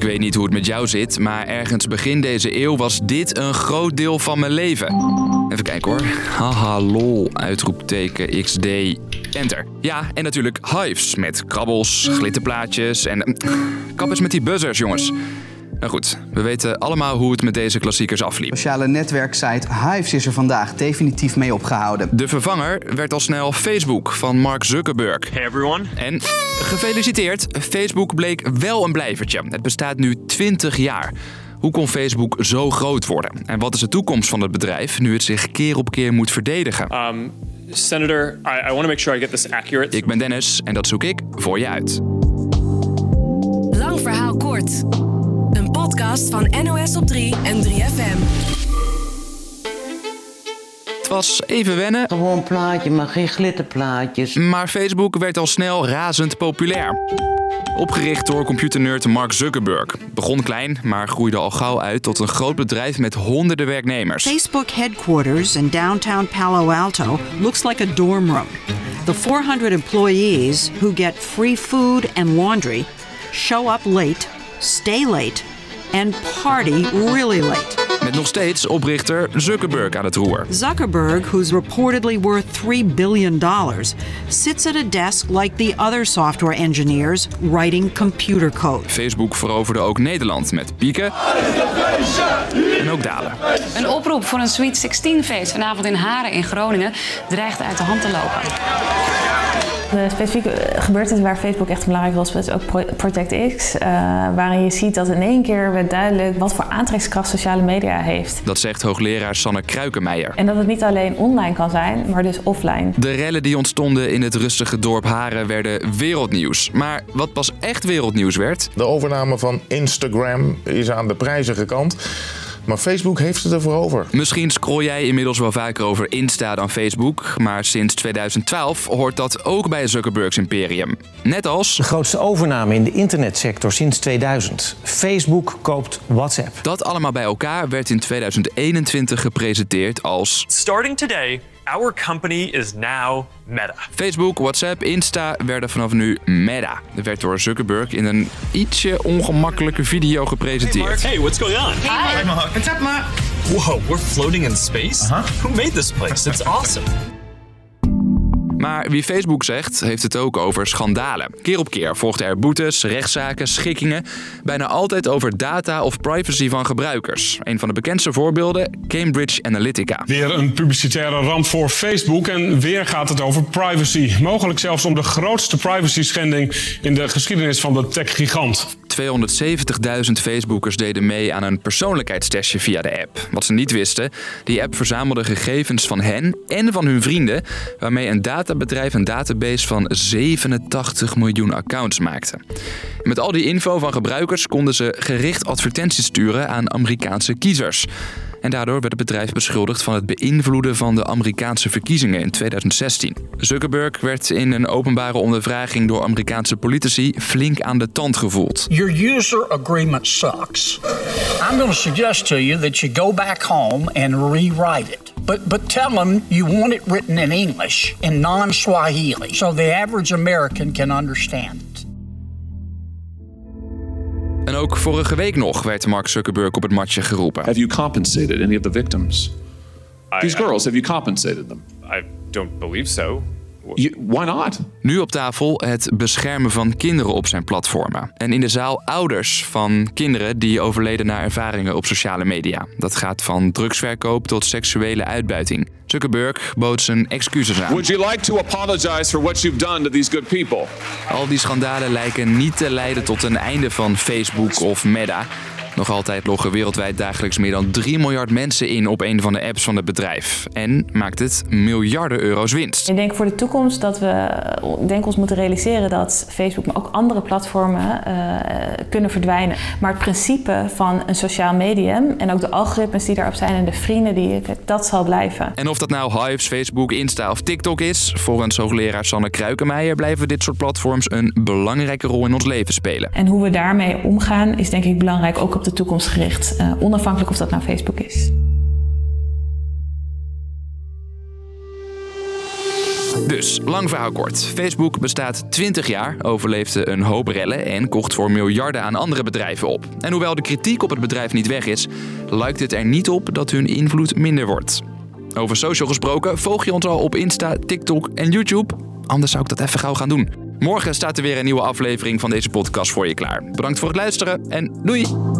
Ik weet niet hoe het met jou zit, maar ergens begin deze eeuw was dit een groot deel van mijn leven. Even kijken hoor. Haha lol, uitroepteken XD, enter. Ja, en natuurlijk hives met krabbels, glitterplaatjes en... Kap eens met die buzzers, jongens. Nou goed, we weten allemaal hoe het met deze klassiekers afliep. Sociale netwerksite Hives is er vandaag definitief mee opgehouden. De vervanger werd al snel Facebook van Mark Zuckerberg. Hey everyone. En gefeliciteerd, Facebook bleek wel een blijvertje. Het bestaat nu 20 jaar. Hoe kon Facebook zo groot worden? En wat is de toekomst van het bedrijf nu het zich keer op keer moet verdedigen? Um, Senator, I, I want to make sure I get this accurate. Ik ben Dennis en dat zoek ik voor je uit. Lang verhaal kort. Podcast van NOS op 3 en 3FM. Het was even wennen, Gewoon plaatje, maar geen glitterplaatjes. maar Facebook werd al snel razend populair. Opgericht door computernerd Mark Zuckerberg. Begon klein, maar groeide al gauw uit tot een groot bedrijf met honderden werknemers. Facebook headquarters in downtown Palo Alto looks like a dorm room. The 400 employees who get free food and laundry show up late, stay late, and party really late. Met nog steeds oprichter Zuckerberg aan het roer. Zuckerberg, who's reportedly worth $3 billion, sits at a desk like the other software engineers writing computer code. Facebook veroverde ook Nederland met pieken en ook dalen. Een oproep voor een Sweet 16-feest vanavond in Haren in Groningen dreigt uit de hand te lopen. De specifieke gebeurtenis waar Facebook echt belangrijk was, was ook Pro- Project X. eh, waarin je ziet dat in één keer werd duidelijk wat voor aantrekkingskracht sociale media heeft. Dat zegt hoogleraar Sanne Kruikenmeijer. En dat het niet alleen online kan zijn, maar dus offline. De rellen die ontstonden in het rustige dorp Haren werden wereldnieuws. Maar wat pas echt wereldnieuws werd, De overname van Instagram is aan de prijzige kant. Maar Facebook heeft het ervoor over. Misschien scroll jij inmiddels wel vaker over Insta dan Facebook, maar sinds 2012 hoort dat ook bij Zuckerbergs imperium. Net als De grootste overname in de internetsector sinds 2000. Facebook koopt WhatsApp. dat allemaal bij elkaar werd in 2021 gepresenteerd als Starting today, our company is now Meta. Facebook, WhatsApp, Insta werden vanaf nu Meta. Dat werd door Zuckerberg in een ietsje ongemakkelijke video gepresenteerd. Hey, what's going on? Hi. Mark. What's up, Mark? Whoa, we're floating in space? Who made this place? It's awesome. Maar wie Facebook zegt, heeft het ook over schandalen. Keer op keer volgden er boetes, rechtszaken, schikkingen. Bijna altijd over data of privacy van gebruikers. Een van de bekendste voorbeelden, Cambridge Analytica. Weer een publicitaire ramp voor Facebook en weer gaat het over privacy. Mogelijk zelfs om de grootste privacy schending in de geschiedenis van de tech-gigant. 270.000 Facebookers deden mee aan een persoonlijkheidstestje via de app. Wat ze niet wisten, die app verzamelde gegevens van hen en van hun vrienden, waarmee een databedrijf een database van 87 miljoen accounts maakte. Met al die info van gebruikers konden ze gericht advertenties sturen aan Amerikaanse kiezers. En daardoor werd het bedrijf beschuldigd van het beïnvloeden van de Amerikaanse verkiezingen in 2016. Zuckerberg werd in een openbare ondervraging door Amerikaanse politici flink aan de tand gevoeld. Your user agreement sucks. I'm going to suggest to you that you go back home and rewrite it. But, but tell them you want it written in English, in non Swahili, so the average American can understand ook vorige week nog werd Mark Zuckerberg op het matje geroepen. Have you compensated any of the victims? These I- girls, have you compensated them? I don't believe so. Why not? Nu op tafel het beschermen van kinderen op zijn platformen. En in de zaal ouders van kinderen die overleden na ervaringen op sociale media. Dat gaat van drugsverkoop tot seksuele uitbuiting. Zuckerberg bood zijn excuses aan. Would you like to apologize for what you've done to these good people? Al die schandalen lijken niet te leiden tot een einde van Facebook of Meta. Nog altijd loggen wereldwijd dagelijks meer dan 3 miljard mensen in op een van de apps van het bedrijf. En maakt het miljarden euro's winst. Ik denk voor de toekomst dat we ik denk ons moeten realiseren dat Facebook, maar ook andere platformen eh, kunnen verdwijnen. Maar het principe van een sociaal medium en ook de algoritmes die daarop zijn en de vrienden die je hebt, dat zal blijven. En of dat nou Hives, Facebook, Insta of TikTok is, volgens hoogleraar Sanne Kruikenmeijer blijven dit soort platforms een belangrijke rol in ons leven spelen. En hoe we daarmee omgaan is denk ik belangrijk, ook op de toekomst gericht. eh, onafhankelijk of dat nou Facebook is. Dus, lang verhaal kort. Facebook bestaat 20 jaar, overleefde een hoop rellen en kocht voor miljarden aan andere bedrijven op. En hoewel de kritiek op het bedrijf niet weg is, lijkt het er niet op dat hun invloed minder wordt. Over social gesproken, volg je ons al op Insta, TikTok en YouTube? Anders zou ik dat even gauw gaan doen. Morgen staat er weer een nieuwe aflevering van deze podcast voor je klaar. Bedankt voor het luisteren en doei!